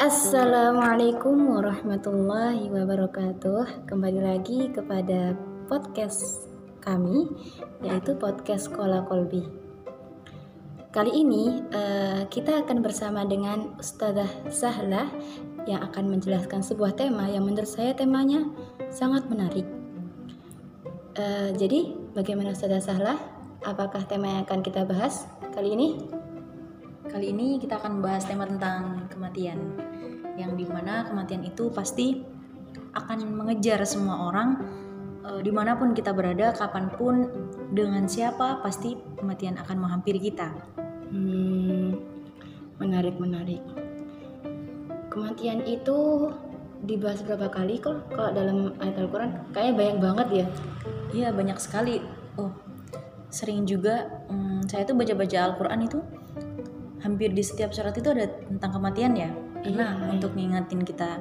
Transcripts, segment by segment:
Assalamualaikum warahmatullahi wabarakatuh. Kembali lagi kepada podcast kami, yaitu podcast Kola Kolbi. Kali ini uh, kita akan bersama dengan Ustazah Sahlah yang akan menjelaskan sebuah tema yang menurut saya temanya sangat menarik. Uh, jadi, bagaimana Ustazah Sahlah? Apakah tema yang akan kita bahas kali ini? Kali ini kita akan membahas tema tentang kematian, yang di mana kematian itu pasti akan mengejar semua orang e, di mana pun kita berada, kapan pun, dengan siapa, pasti kematian akan menghampiri kita. Hmm, menarik menarik. Kematian itu dibahas berapa kali kok kalau dalam ayat Al-Quran? Kayaknya banyak banget ya. Iya banyak sekali. Oh, sering juga hmm, saya tuh baca-baca Al-Quran itu hampir di setiap surat itu ada tentang kematian ya karena iya, untuk ngingetin kita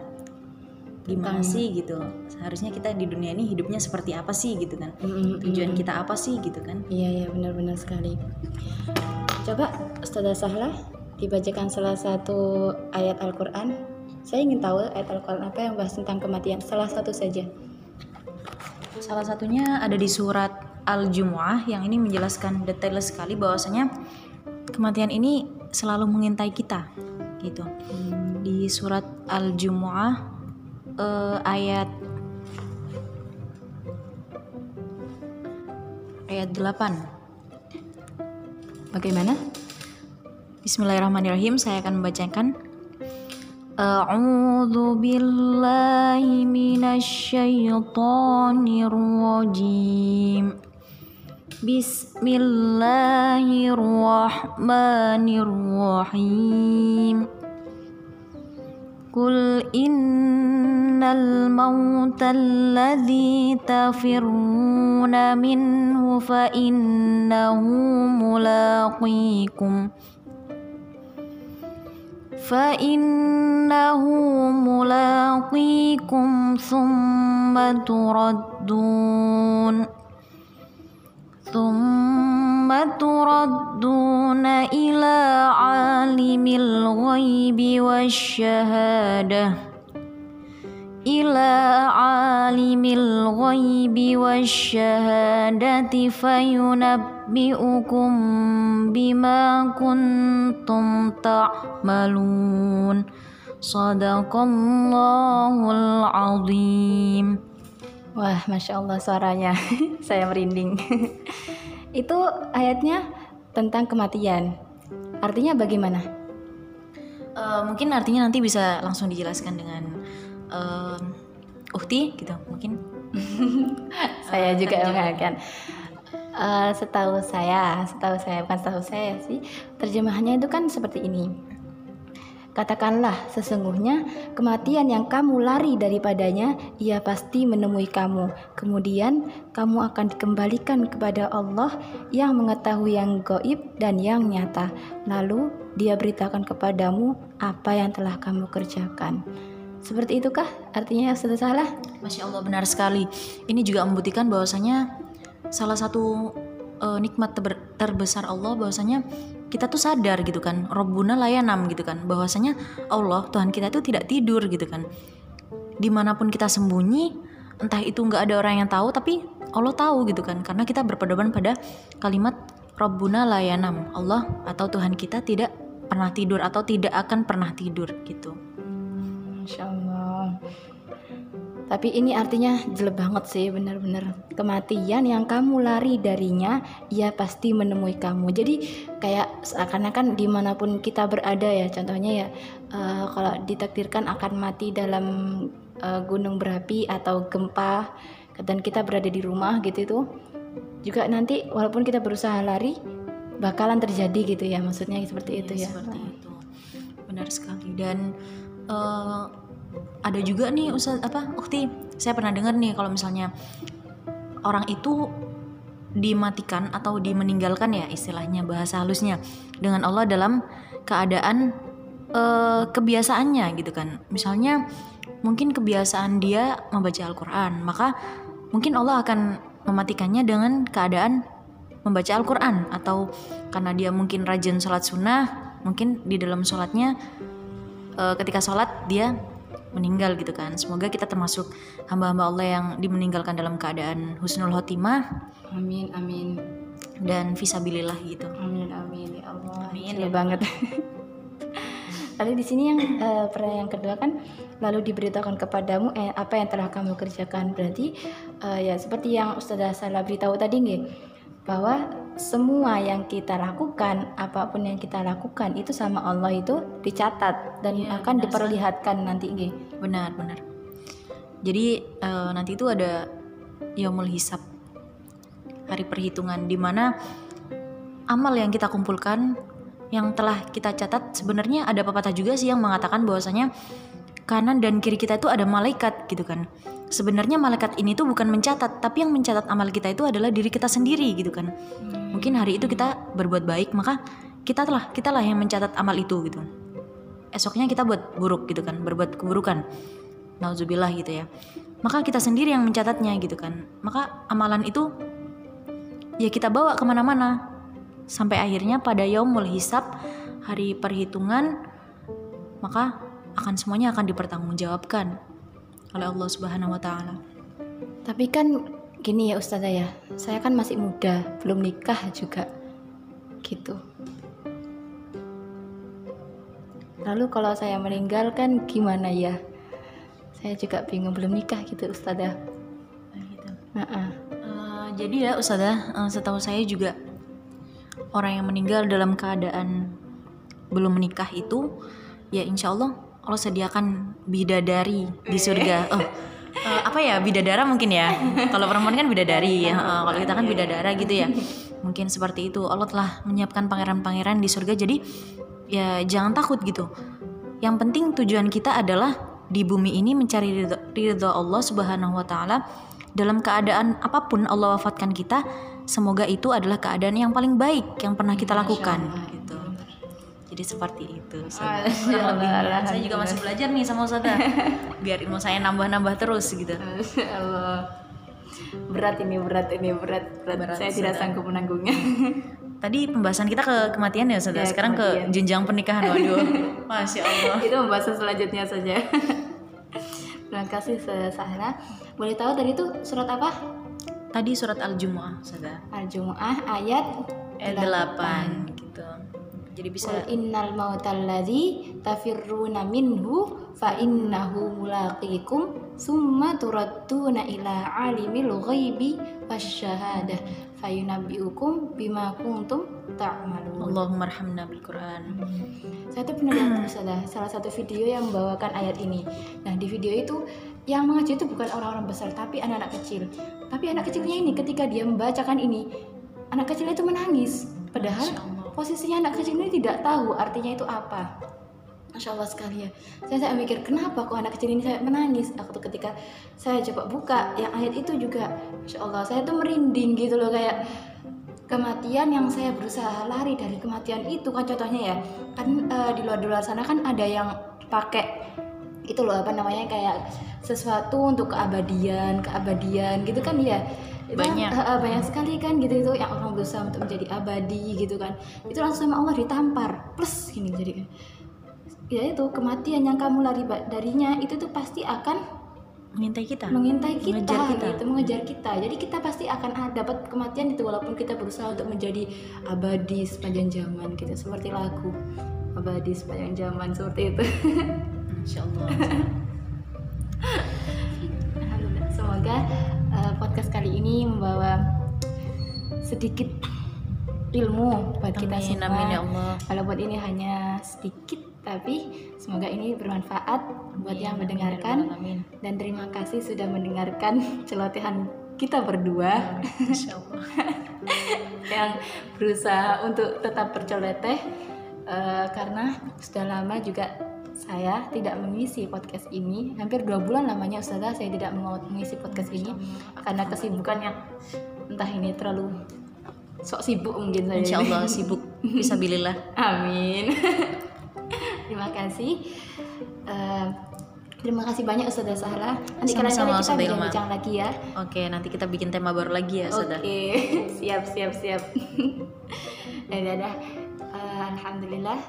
gimana tentang... sih gitu? Seharusnya kita di dunia ini hidupnya seperti apa sih gitu kan? Mm-hmm. tujuan kita apa sih gitu kan? Iya iya benar-benar sekali. Coba Ustazah Sahla dibacakan salah satu ayat Al-Quran. Saya ingin tahu ayat Al-Quran apa yang bahas tentang kematian salah satu saja. Salah satunya ada di surat Al-Jumu'ah yang ini menjelaskan detail sekali bahwasanya kematian ini selalu mengintai kita gitu. Hmm di surat Al-Jumu'ah eh, ayat ayat 8. Bagaimana? Bismillahirrahmanirrahim, saya akan membacakan A'udhu billahi minasyaitonir rajim. Bismillahirrahmanirrahim. قل إن الموت الذي تفرون منه فإنه ملاقيكم فإنه ملاقيكم ثم تردون ثم تردون إلى عالم الغيب والشهادة إلى عالم الغيب والشهادة فينبئكم بما كنتم تعملون صدق الله العظيم Wah, masya Allah suaranya, saya merinding. itu ayatnya tentang kematian. Artinya bagaimana? Uh, mungkin artinya nanti bisa langsung dijelaskan dengan uh, Uhti gitu, mungkin. saya uh, juga akan. Uh, setahu saya, setahu saya bukan setahu saya sih, terjemahannya itu kan seperti ini Katakanlah, sesungguhnya kematian yang kamu lari daripadanya, ia pasti menemui kamu. Kemudian kamu akan dikembalikan kepada Allah yang mengetahui yang goib dan yang nyata. Lalu dia beritakan kepadamu apa yang telah kamu kerjakan. Seperti itukah artinya sudah salah? Masya Allah benar sekali. Ini juga membuktikan bahwasanya salah satu uh, nikmat terbesar Allah bahwasanya kita tuh sadar gitu kan. Robbuna layanam gitu kan. Bahwasanya Allah Tuhan kita tuh tidak tidur gitu kan. Di mana pun kita sembunyi entah itu nggak ada orang yang tahu tapi Allah tahu gitu kan. Karena kita berpedoman pada kalimat Robbuna layanam. Allah atau Tuhan kita tidak pernah tidur atau tidak akan pernah tidur gitu. Allah tapi ini artinya jelek banget sih bener-bener. Kematian yang kamu lari darinya ia pasti menemui kamu. Jadi kayak seakan-akan di mana pun kita berada ya contohnya ya uh, kalau ditakdirkan akan mati dalam uh, gunung berapi atau gempa dan kita berada di rumah gitu itu juga nanti walaupun kita berusaha lari bakalan terjadi gitu ya maksudnya seperti ya, itu ya. seperti itu. Benar sekali. Dan uh, ada juga nih Ustaz apa Ukti? Saya pernah dengar nih kalau misalnya orang itu dimatikan atau dimeninggalkan ya istilahnya bahasa halusnya dengan Allah dalam keadaan uh, kebiasaannya gitu kan. Misalnya mungkin kebiasaan dia membaca Al-Quran maka mungkin Allah akan mematikannya dengan keadaan membaca Al-Quran. Atau karena dia mungkin rajin sholat sunnah mungkin di dalam sholatnya eh, ketika sholat dia meninggal gitu kan semoga kita termasuk hamba-hamba Allah yang dimeninggalkan dalam keadaan husnul khotimah Amin amin. dan visabilillah gitu Amin amin ya Allah. Amin, ya banget. Lalu di sini yang eh, pertanyaan yang kedua kan lalu diberitahukan kepadamu eh, apa yang telah kamu kerjakan berarti eh, ya seperti yang Ustazah salah beritahu tadi nggih bahwa semua yang kita lakukan apa pun yang kita lakukan itu sama Allah itu dicatat dan Iya, akan benar diperlihatkan nanti nggih. benar benar jadi eh, nanti itu ada yaumul hisab hari perhitungan di mana amal yang kita kumpulkan yang telah kita catat sebenarnya ada pepatah juga sih yang mengatakan bahwasanya kanan dan kiri kita itu ada malaikat gitu kan. Sebenarnya malaikat ini tuh bukan mencatat tapi yang mencatat amal kita itu adalah diri kita sendiri gitu kan. Mungkin hari itu kita berbuat baik maka kita telah kita lah yang mencatat amal itu gitu. Esoknya kita buat buruk gitu kan berbuat keburukan. Nauzubillah gitu ya. Maka kita sendiri yang mencatatnya gitu kan. Maka amalan itu ya kita bawa ke mana-mana. Sampai akhirnya pada yaumul hisab hari perhitungan maka akan semuanya akan dipertanggungjawabkan oleh Allah Subhanahu wa taala. Tapi kan gini ya Ustazah ya, saya kan masih muda, belum nikah juga. Gitu. Lalu kalau saya meninggal kan gimana ya? Saya juga bingung belum nikah gitu Ustazah. gitu. Heeh. Eh, jadi ya Ustazah, eh, setahu saya juga orang yang meninggal dalam keadaan belum menikah itu ya insya Allah Allah sediakan bidadari di surga. Oh, eh, apa ya bidadara mungkin ya? Kalau perempuan kan bidadari, ya. Eh, kalau kita kan bidadara gitu ya. Mungkin seperti itu. Allah telah menyiapkan pangeran-pangeran di surga. Jadi ya jangan takut gitu. Yang penting tujuan kita adalah di bumi ini mencari ridho, ridho Allah Subhanahu wa taala dalam keadaan apa pun Allah wafatkan kita, semoga itu adalah keadaan yang paling baik yang pernah kita lakukan. Jadi seperti itu. Kurang lebihnya. Allah, Saya juga masih belajar nih sama Ustazah. Biar ilmu saya nambah-nambah terus gitu. Allah. Berat ini, berat ini, berat, berat. Berat, saya tidak sanggup menanggungnya. Tadi pembahasan kita ke kematian ya Ustazah. Ya, Sekarang kematian. ke jenjang pernikahan. Waduh. Masya Allah. itu pembahasan selanjutnya saja. Terima kasih Sahra. Boleh tahu tadi itu surat apa? Tadi surat Al-Jumu'ah Ustazah. Al-Jumu'ah ayat Ayat 8 gitu. Jadi bisa Qul innal mautal ladzi tafirruna minhu fa innahu mulaqikum summa turadduna ila alimil ghaibi wasyahadah fayunabbiukum bima kuntum ta'malun. Allahumma arhamna bil Quran. Saya tuh pernah lihat salah, salah satu video yang membawakan ayat ini. Nah di video itu yang mengaji itu bukan orang-orang besar tapi anak-anak kecil. Tapi anak kecilnya ini ketika dia membacakan ini, anak kecilnya itu menangis. Padahal. Posisinya anak kecil ini tidak tahu artinya itu apa. Masya Allah sekali ya. Saya, saya mikir kenapa kok anak kecil ini saya menangis. Aku tuh ketika saya coba buka yang ayat itu juga, Masya Allah saya tuh merinding gitu loh kayak kematian yang saya berusaha lari dari kematian itu kan contohnya ya kan eh, di luar luar sana kan ada yang pakai itu loh apa namanya kayak sesuatu untuk keabadian keabadian gitu kan ya Itu kan, Banyak. eh, eh, banyak sekali kan gitu itu yang orang berusaha untuk menjadi abadi gitu kan itu langsung sama Allah ditampar plus gini jadi ya itu kematian yang kamu lari darinya itu tuh pasti akan Mengintai kita. mengintai kita, Mengejar kita. gitu mengejar kita jadi kita pasti akan dapat kematian itu walaupun kita berusaha untuk menjadi abadi sepanjang zaman gitu seperti lagu abadi sepanjang zaman seperti itu Masya Allah. sedikit ilmu buat kita Amin, semua amin ya Allah. kalau buat ini hanya sedikit tapi semoga ini bermanfaat buat Amin, yang amin, mendengarkan ya Rabbal alamin. dan terima kasih sudah mendengarkan celotehan kita berdua Allah. yang berusaha untuk tetap berceloteh eh, karena sudah lama juga saya tidak mengisi podcast ini hampir dua bulan lamanya Ustazah saya tidak mengisi podcast ini karena kesibukannya entah ini terlalu sok sibuk mungkin saya Insya ini. Allah sibuk. Fisabilillah. Amin. terima kasih. Eh, terima kasih banyak Ustazah Sahra. Nanti kalian Sama-sama, kita Ustazah Ilma. bincang-bincang lagi ya. Oke, nanti kita bikin tema baru lagi ya, Oke, Saudara. siap siap siap. udah, udah. Eh, Alhamdulillah.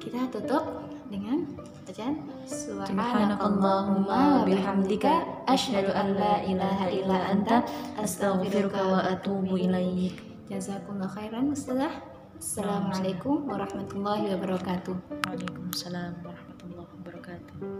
Kita tutup dengan bacaan Subhanakallahumma bihamdika asyhadu an la ilaha illa anta astaghfiruka wa atubu ilaik. Jazakumullah khairan Ustazah. Assalamualaikum warahmatullahi wabarakatuh. Waalaikumsalam warahmatullahi wabarakatuh.